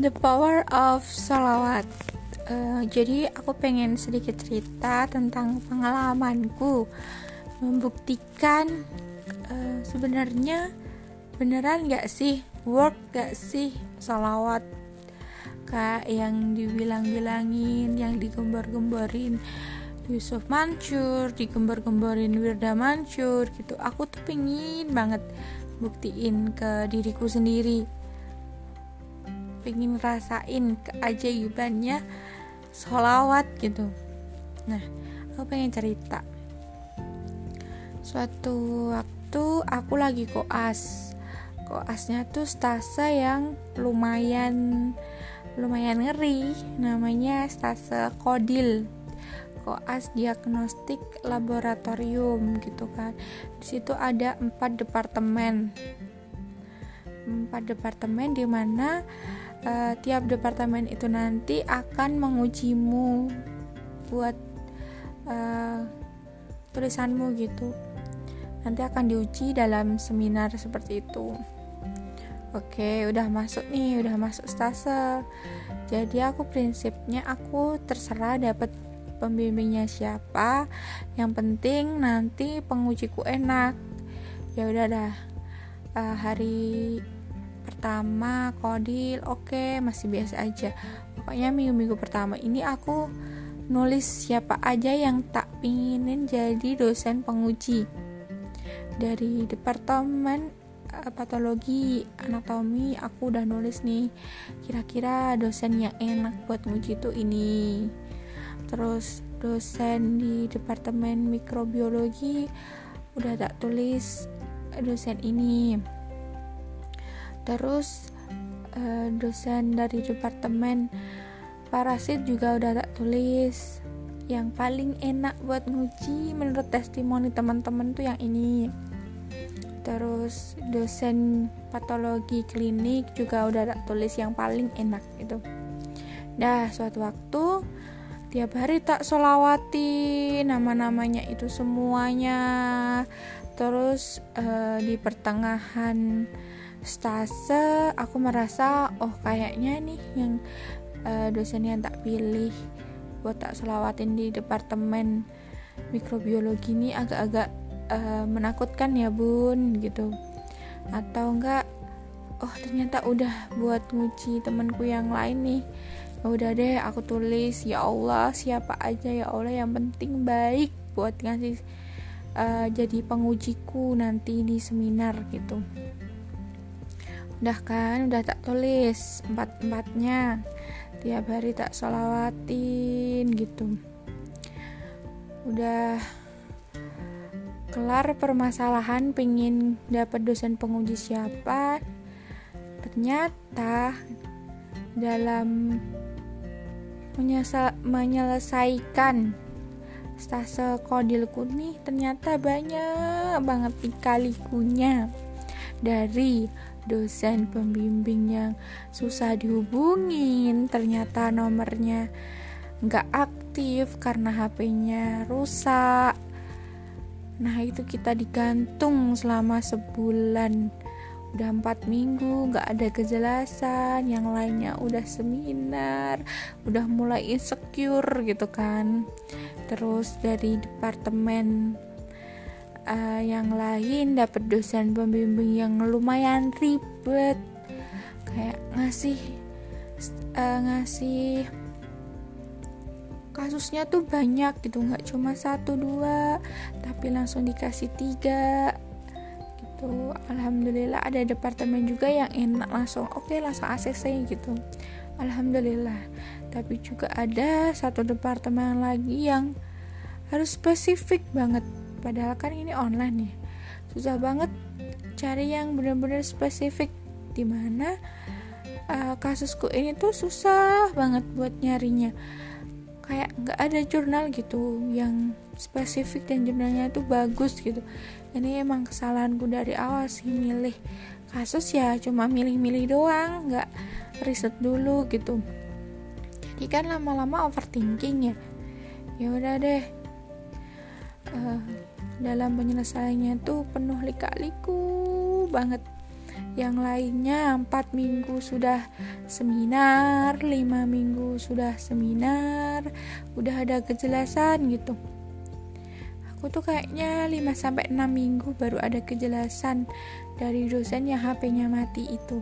The Power of Salawat. Uh, jadi aku pengen sedikit cerita tentang pengalamanku membuktikan uh, sebenarnya beneran gak sih? Work gak sih salawat? Kayak yang dibilang-bilangin yang digembar-gembarin Yusuf Mansur digembar-gembarin Wirda Mansur gitu. Aku tuh pengen banget buktiin ke diriku sendiri pengen rasain keajaibannya sholawat gitu. Nah aku pengen cerita. Suatu waktu aku lagi koas. Koasnya tuh stase yang lumayan lumayan ngeri. Namanya stase kodil. Koas diagnostik laboratorium gitu kan. Di situ ada empat departemen. Empat departemen di mana uh, tiap departemen itu nanti akan mengujimu buat uh, tulisanmu gitu. Nanti akan diuji dalam seminar seperti itu. Oke udah masuk nih udah masuk stase. Jadi aku prinsipnya aku terserah dapat pembimbingnya siapa. Yang penting nanti pengujiku enak. Ya udah dah. Uh, hari pertama kodil oke okay, masih biasa aja. Pokoknya minggu-minggu pertama ini aku nulis siapa aja yang tak pinginin jadi dosen penguji. Dari departemen uh, patologi anatomi aku udah nulis nih kira-kira dosen yang enak buat nguji tuh ini. Terus dosen di departemen mikrobiologi udah tak tulis dosen ini terus uh, dosen dari departemen parasit juga udah tak tulis. Yang paling enak buat nguji menurut testimoni teman-teman tuh yang ini. Terus dosen patologi klinik juga udah tak tulis yang paling enak itu dah suatu waktu tiap hari tak solawati nama-namanya itu semuanya. Terus uh, di pertengahan stase aku merasa oh kayaknya nih yang uh, dosen yang tak pilih buat tak selawatin di departemen mikrobiologi ini agak-agak uh, menakutkan ya bun gitu. Atau enggak oh ternyata udah buat nguji temanku yang lain nih. Ya udah deh aku tulis ya Allah siapa aja ya Allah yang penting baik buat ngasih uh, jadi pengujiku nanti di seminar gitu udah kan udah tak tulis empat empatnya tiap hari tak solawatin gitu. Udah kelar permasalahan pengen dapat dosen penguji siapa. Ternyata dalam menyelesaikan stase kodilku nih ternyata banyak banget kalikunya dari dosen pembimbing yang susah dihubungin. Ternyata nomornya nggak aktif karena HP-nya rusak. Nah itu kita digantung selama sebulan. Udah empat minggu nggak ada kejelasan yang lainnya udah seminar udah mulai insecure gitu kan. Terus dari departemen uh, yang lain dapat dosen pembimbing yang lumayan ribet. Kayak ngasih uh, ngasih kasusnya tuh banyak gitu nggak cuma satu dua tapi langsung dikasih tiga gitu. Alhamdulillah ada departemen juga yang enak langsung oke okay, langsung ACC gitu. Alhamdulillah. Tapi juga ada satu departemen lagi yang harus spesifik banget padahal kan ini online nih. Susah banget cari yang benar-benar spesifik. Di mana uh, kasusku ini tuh susah banget buat nyarinya. Kayak nggak ada jurnal gitu yang spesifik dan jurnalnya itu bagus gitu. Ini emang kesalahanku dari awal sih milih kasus ya cuma milih-milih doang nggak riset dulu gitu. Jadi kan lama-lama overthinking ya. Ya udah deh. Uh, dalam penyelesaiannya tuh penuh lika-liku banget yang lainnya empat minggu sudah seminar lima minggu sudah seminar udah ada kejelasan gitu aku tuh kayaknya 5 sampai 6 minggu baru ada kejelasan dari dosen yang HP-nya mati itu.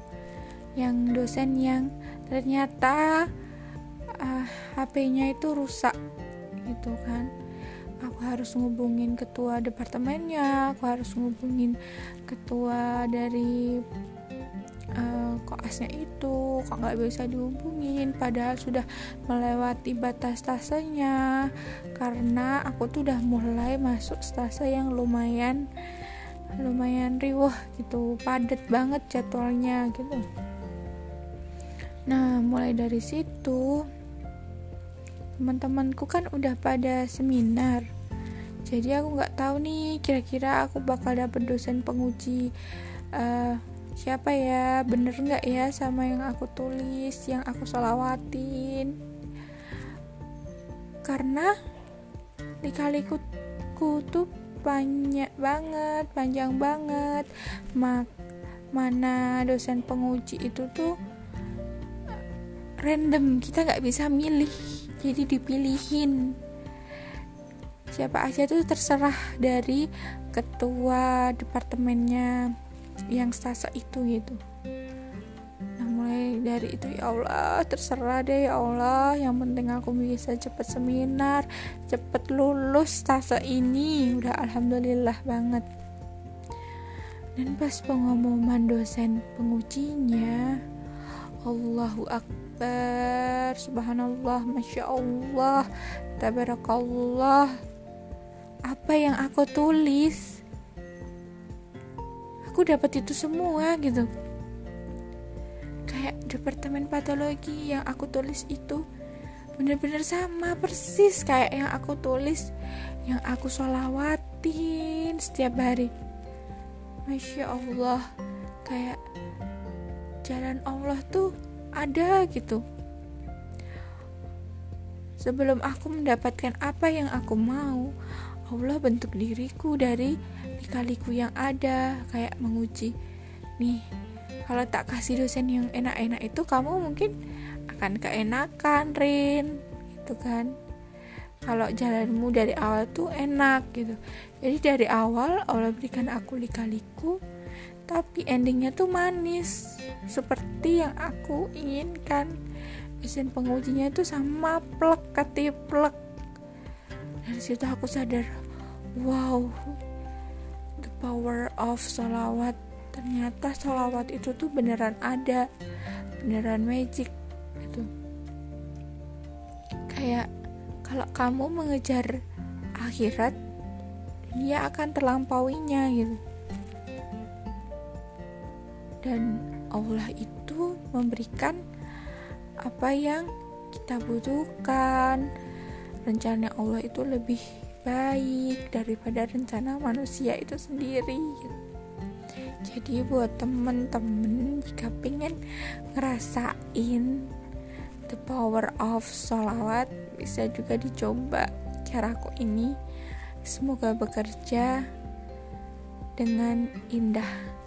Yang dosen yang ternyata uh, ah, HP-nya itu rusak gitu kan. Aku harus ngubungin ketua departemennya, aku harus ngubungin ketua dari uh, koasnya itu. Kok nggak bisa dihubungin? Padahal sudah melewati batas tasenya karena aku tuh udah mulai masuk stase yang lumayan lumayan riuh gitu. Padat banget jadwalnya gitu. Nah mulai dari situ teman-temanku kan udah pada seminar. Jadi aku nggak tahu nih kira-kira aku bakal dapet dosen penguji uh, siapa ya bener nggak ya sama yang aku tulis yang aku solawatin karena dikaliku tuh banyak banget panjang banget. Mak mana dosen penguji itu tuh random kita nggak bisa milih jadi dipilihin. Siapa aja tuh terserah dari ketua departemennya yang stasa itu gitu. Nah mulai dari itu ya Allah terserah deh ya Allah. Yang penting aku bisa cepet seminar cepet lulus stasa ini. Udah alhamdulillah banget. Dan pas pengumuman dosen pengujinya Allahu Akbar Subhanallah Masya Allah Tabarakallah. Apa yang aku tulis? Aku dapat itu semua gitu. Kayak departemen patologi yang aku tulis itu bener-bener sama persis kayak yang aku tulis yang aku sholawatin setiap hari. Masya Allah kayak jalan Allah tuh ada gitu. Sebelum aku mendapatkan apa yang aku mau Allah bentuk diriku dari kaliku yang ada kayak menguji nih kalau tak kasih dosen yang enak-enak itu kamu mungkin akan keenakan Rin gitu kan. Kalau jalanmu dari awal tuh enak gitu. Jadi dari awal Allah berikan aku likaliku tapi endingnya tuh manis seperti yang aku inginkan. Dosen pengujinya itu sama plek ketiplek. Dari situ aku sadar wow the power of sholawat. Ternyata sholawat itu tuh beneran ada beneran magic gitu. Kayak kalau kamu mengejar akhirat dunia akan terlampauinya gitu dan Allah itu memberikan apa yang kita butuhkan. Rencana Allah itu lebih baik daripada rencana manusia itu sendiri. Jadi buat temen-temen jika pengen ngerasain the power of sholawat bisa juga dicoba caraku ini. Semoga bekerja dengan indah